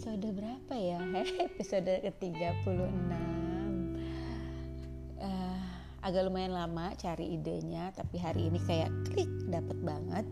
episode berapa ya? episode ke-36. Uh, Agak lumayan lama cari idenya Tapi hari ini kayak klik dapet banget.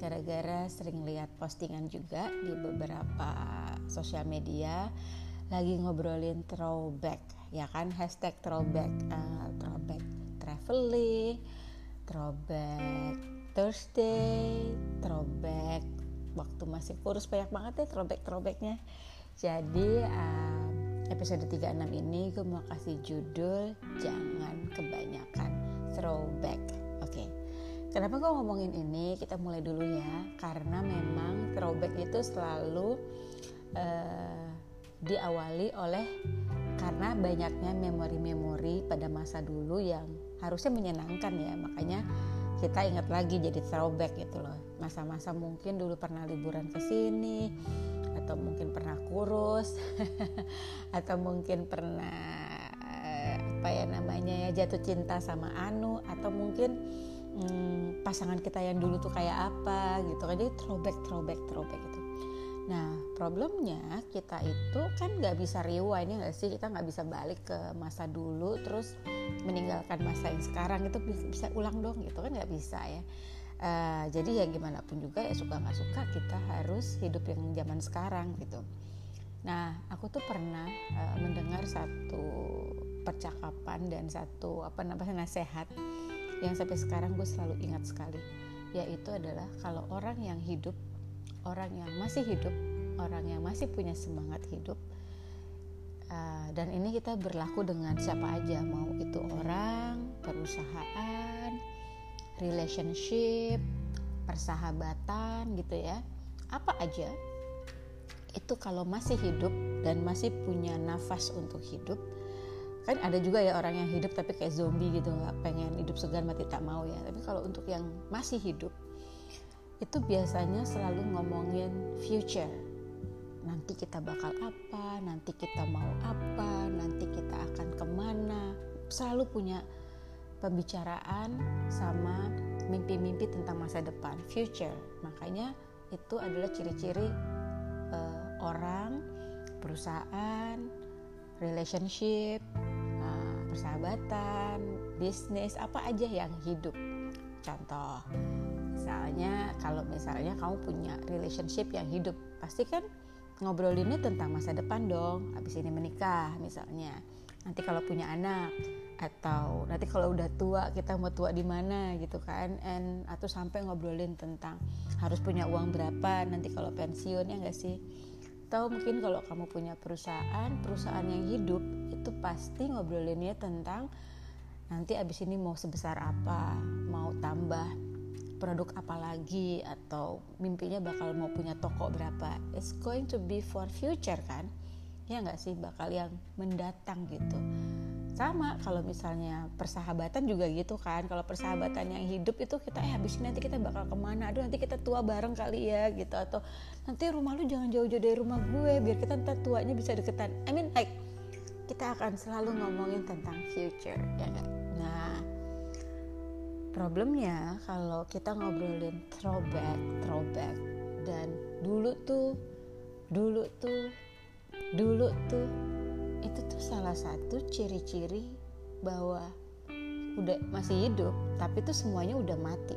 Gara-gara sering lihat postingan juga di beberapa sosial media Lagi ngobrolin throwback Ya kan? Hashtag throwback uh, Throwback traveling Throwback Thursday Throwback waktu masih kurus banyak banget ya throwback-throwbacknya. Jadi um, episode 36 ini gue mau kasih judul jangan kebanyakan throwback. Oke okay. kenapa gue ngomongin ini? Kita mulai dulu ya. Karena memang throwback itu selalu uh, diawali oleh karena banyaknya memori-memori pada masa dulu yang harusnya menyenangkan ya. Makanya kita ingat lagi jadi throwback gitu loh. Masa-masa mungkin dulu pernah liburan ke sini atau mungkin pernah kurus atau mungkin pernah eh, apa ya namanya ya jatuh cinta sama Anu atau mungkin hmm, pasangan kita yang dulu tuh kayak apa gitu kan. Jadi throwback throwback throwback gitu Nah, problemnya kita itu kan nggak bisa rewind ya nggak sih? Kita nggak bisa balik ke masa dulu terus meninggalkan masa yang sekarang itu bisa ulang dong gitu kan nggak bisa ya. Uh, jadi ya gimana pun juga ya suka nggak suka kita harus hidup yang zaman sekarang gitu. Nah, aku tuh pernah uh, mendengar satu percakapan dan satu apa namanya nasihat yang sampai sekarang gue selalu ingat sekali, yaitu adalah kalau orang yang hidup orang yang masih hidup, orang yang masih punya semangat hidup. Uh, dan ini kita berlaku dengan siapa aja, mau itu orang, perusahaan, relationship, persahabatan gitu ya. Apa aja itu kalau masih hidup dan masih punya nafas untuk hidup kan ada juga ya orang yang hidup tapi kayak zombie gitu nggak pengen hidup segan mati tak mau ya tapi kalau untuk yang masih hidup itu biasanya selalu ngomongin future. Nanti kita bakal apa, nanti kita mau apa, nanti kita akan ke mana. Selalu punya pembicaraan sama mimpi-mimpi tentang masa depan, future. Makanya itu adalah ciri-ciri uh, orang, perusahaan, relationship, uh, persahabatan, bisnis, apa aja yang hidup. Contoh, misalnya kalau misalnya kamu punya relationship yang hidup pasti kan ngobrolinnya tentang masa depan dong habis ini menikah misalnya. Nanti kalau punya anak atau nanti kalau udah tua kita mau tua di mana gitu kan and atau sampai ngobrolin tentang harus punya uang berapa nanti kalau pensiun ya enggak sih? Atau mungkin kalau kamu punya perusahaan perusahaan yang hidup itu pasti ngobrolinnya tentang nanti abis ini mau sebesar apa mau tambah produk apa lagi atau mimpinya bakal mau punya toko berapa. It's going to be for future kan? Ya nggak sih? Bakal yang mendatang gitu. Sama kalau misalnya persahabatan juga gitu kan. Kalau persahabatan yang hidup itu kita eh habis nanti kita bakal ke mana? Aduh nanti kita tua bareng kali ya gitu. Atau nanti rumah lu jangan jauh-jauh dari rumah gue biar kita ntar tuanya bisa deketan. I mean like kita akan selalu ngomongin tentang future ya gak? Problemnya kalau kita ngobrolin throwback throwback. Dan dulu tuh dulu tuh dulu tuh itu tuh salah satu ciri-ciri bahwa udah masih hidup tapi itu semuanya udah mati.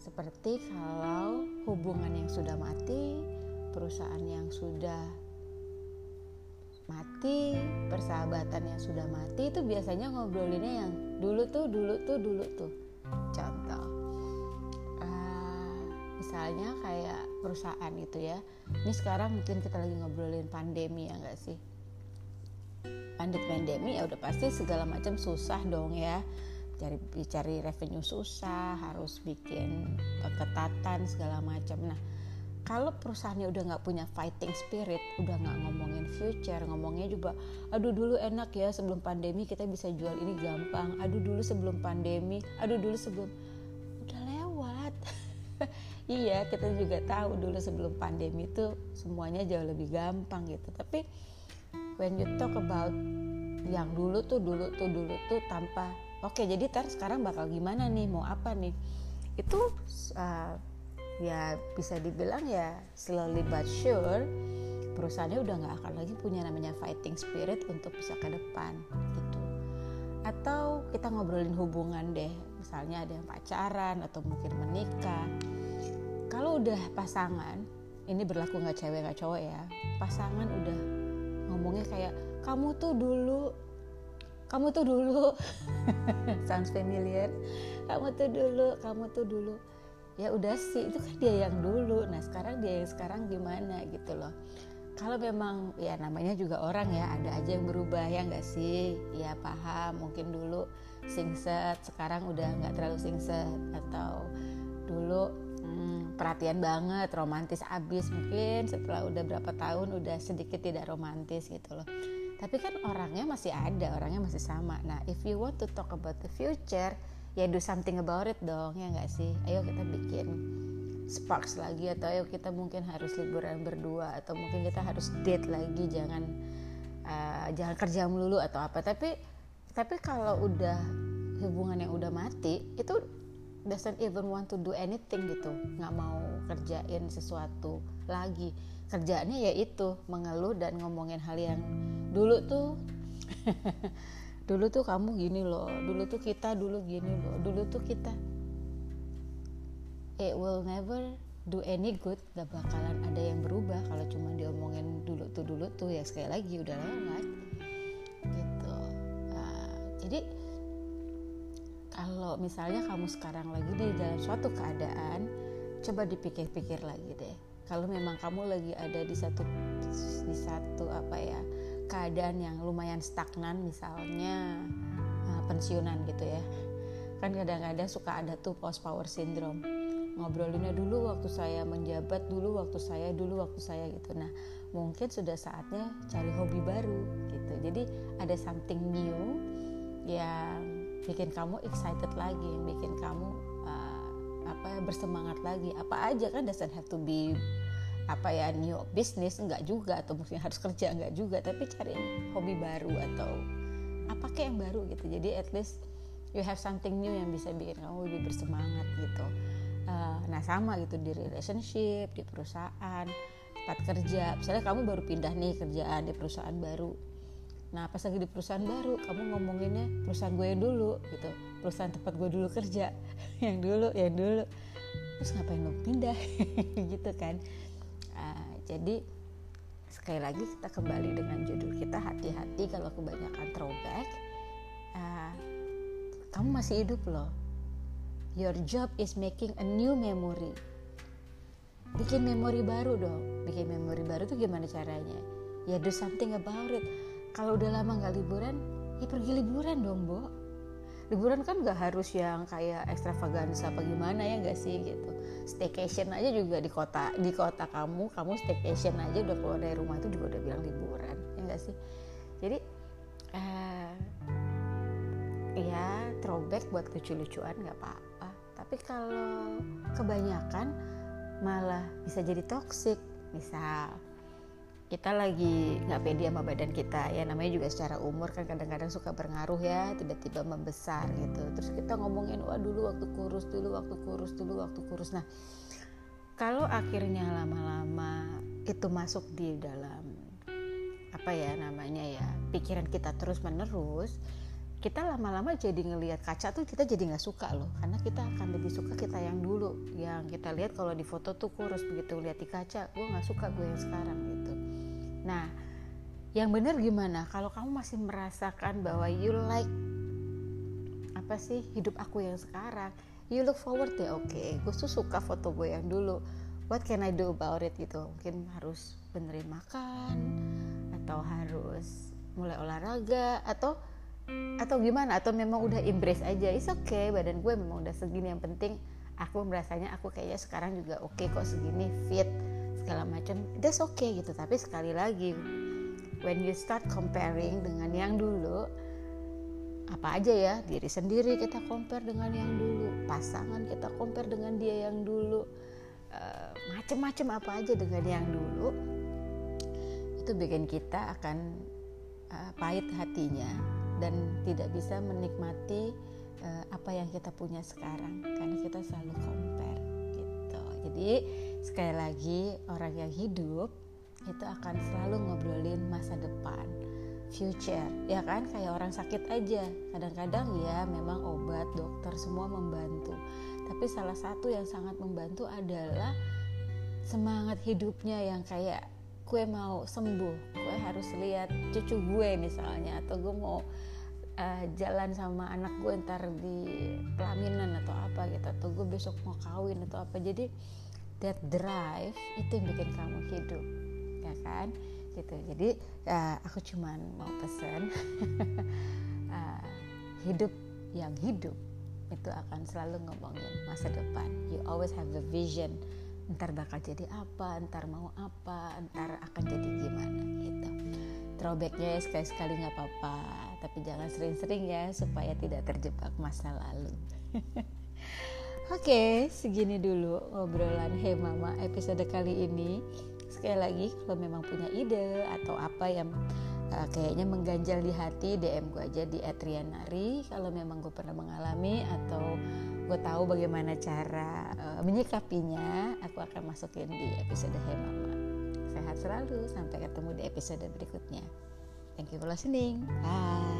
Seperti kalau hubungan yang sudah mati perusahaan yang sudah mati persahabatan yang sudah mati itu biasanya ngobrolinnya yang dulu tuh dulu tuh dulu tuh. Contoh. Uh, misalnya kayak perusahaan gitu ya. Ini sekarang mungkin kita lagi ngobrolin pandemi ya enggak sih? Pandit pandemi ya udah pasti segala macam susah dong ya. Cari cari revenue susah harus bikin ketatan segala macam. Nah kalau perusahaannya udah nggak punya fighting spirit, udah nggak ngomongin future, ngomongnya juga, aduh dulu enak ya sebelum pandemi kita bisa jual ini gampang, aduh dulu sebelum pandemi, aduh dulu sebelum, udah lewat. iya kita juga tahu dulu sebelum pandemi itu semuanya jauh lebih gampang gitu. Tapi when you talk about yang dulu tuh dulu tuh dulu tuh tanpa, oke okay, jadi tar sekarang bakal gimana nih, mau apa nih? Itu uh, ya bisa dibilang ya slowly but sure perusahaannya udah nggak akan lagi punya namanya fighting spirit untuk bisa ke depan gitu. Atau kita ngobrolin hubungan deh misalnya ada yang pacaran atau mungkin menikah. Kalau udah pasangan ini berlaku nggak cewek nggak cowok ya pasangan udah ngomongnya kayak kamu tuh dulu kamu tuh dulu. Sounds familiar. Kamu tuh dulu kamu tuh dulu ya udah sih itu kan dia yang dulu. Nah sekarang dia yang sekarang gimana gitu loh. Kalau memang ya namanya juga orang ya ada aja yang berubah ya nggak sih? Ya paham mungkin dulu singset sekarang udah nggak terlalu singset. Atau dulu hmm, perhatian banget romantis abis. Mungkin setelah udah berapa tahun udah sedikit tidak romantis gitu loh. Tapi kan orangnya masih ada orangnya masih sama. Nah if you want to talk about the future ya do something about it dong ya nggak sih? Ayo kita bikin sparks lagi atau ayo kita mungkin harus liburan berdua atau mungkin kita harus date lagi jangan uh, jangan kerja melulu atau apa. Tapi tapi kalau udah hubungan yang udah mati itu doesn't even want to do anything gitu. Nggak mau kerjain sesuatu lagi. Kerjaannya ya itu mengeluh dan ngomongin hal yang dulu tuh dulu tuh kamu gini loh dulu tuh kita dulu gini loh dulu tuh kita. It will never do any good gak bakalan ada yang berubah kalau cuma diomongin dulu tuh dulu tuh ya sekali lagi udah lewat gitu. Uh, jadi kalau misalnya kamu sekarang lagi di dalam suatu keadaan coba dipikir-pikir lagi deh. Kalau memang kamu lagi ada di satu di satu apa ya keadaan yang lumayan stagnan misalnya uh, pensiunan gitu ya. Kan kadang-kadang suka ada tuh post power syndrome. Ngobrolinnya dulu waktu saya menjabat dulu waktu saya dulu waktu saya gitu. Nah mungkin sudah saatnya cari hobi baru gitu. Jadi ada something new yang bikin kamu excited lagi yang bikin kamu uh, apa bersemangat lagi. Apa aja kan doesn't have to be apa ya new business enggak juga atau mungkin harus kerja enggak juga tapi cari hobi baru atau apa kayak yang baru gitu. Jadi at least you have something new yang bisa bikin kamu lebih bersemangat gitu. Uh, nah sama gitu di relationship di perusahaan tempat kerja. Misalnya kamu baru pindah nih kerjaan di perusahaan baru. Nah pas lagi di perusahaan baru kamu ngomonginnya perusahaan gue yang dulu gitu. Perusahaan tempat gue dulu kerja. Yang dulu yang dulu. Terus ngapain lo pindah? Gitu kan jadi sekali lagi kita kembali dengan judul kita hati-hati kalau kebanyakan throwback. Uh, kamu masih hidup loh. Your job is making a new memory. Bikin memori baru dong. Bikin memori baru tuh gimana caranya? Ya do something about it. Kalau udah lama nggak liburan, ya pergi liburan dong, Bo liburan kan gak harus yang kayak ekstravaganza apa gimana ya gak sih gitu. Staycation aja juga di kota di kota kamu kamu staycation aja udah keluar dari rumah itu juga udah bilang liburan ya gak sih? Jadi uh, ya throwback buat lucu-lucuan nggak apa-apa. Tapi kalau kebanyakan malah bisa jadi toxic misal kita lagi nggak pede sama badan kita. Ya namanya juga secara umur kan kadang-kadang suka berngaruh ya tiba-tiba membesar gitu. Terus kita ngomongin wah dulu waktu kurus dulu waktu kurus dulu waktu kurus. Nah kalau akhirnya lama-lama itu masuk di dalam apa ya namanya ya pikiran kita terus menerus kita lama-lama jadi ngelihat kaca tuh kita jadi nggak suka loh. Karena kita akan lebih suka kita yang dulu. Yang kita lihat kalau di foto tuh kurus begitu lihat di kaca gue nggak suka gue yang sekarang gitu Nah, yang benar gimana? Kalau kamu masih merasakan bahwa you like apa sih hidup aku yang sekarang, you look forward ya oke, okay, gue tuh suka foto gue yang dulu. What can I do about it gitu? Mungkin harus benerin makan atau harus mulai olahraga atau atau gimana atau memang udah embrace aja is okay badan gue memang udah segini yang penting aku merasanya aku kayaknya sekarang juga oke okay kok segini fit segala macam that's okay gitu. Tapi sekali lagi when you start comparing dengan yang dulu apa aja ya diri sendiri kita compare dengan yang dulu pasangan kita compare dengan dia yang dulu uh, macem-macem apa aja dengan yang dulu itu bikin kita akan uh, pahit hatinya dan tidak bisa menikmati uh, apa yang kita punya sekarang. Karena kita selalu compare gitu. Jadi sekali lagi orang yang hidup itu akan selalu ngobrolin masa depan future. Ya kan? Kayak orang sakit aja. Kadang-kadang ya memang obat dokter semua membantu. Tapi salah satu yang sangat membantu adalah semangat hidupnya yang kayak gue mau sembuh. Gue harus lihat cucu gue misalnya atau gue mau uh, jalan sama anak gue ntar di pelaminan atau apa gitu atau gue besok mau kawin atau apa. Jadi that drive itu yang bikin kamu hidup ya kan? Gitu. Jadi uh, aku cuman mau pesan uh, hidup yang hidup itu akan selalu ngomongin masa depan. You always have a vision. Ntar bakal jadi apa ntar mau apa ntar akan jadi gimana gitu. Throwbacknya ya sekali-sekali nggak apa-apa. Tapi jangan sering-sering ya supaya tidak terjebak masa lalu Oke, segini dulu ngobrolan Hey Mama episode kali ini. Sekali lagi kalau memang punya ide atau apa yang uh, kayaknya mengganjal di hati DM gue aja di @rianari. Kalau memang gue pernah mengalami atau gue tahu bagaimana cara uh, menyikapinya aku akan masukin di episode Hey Mama. Sehat selalu sampai ketemu di episode berikutnya. Thank you for listening. Bye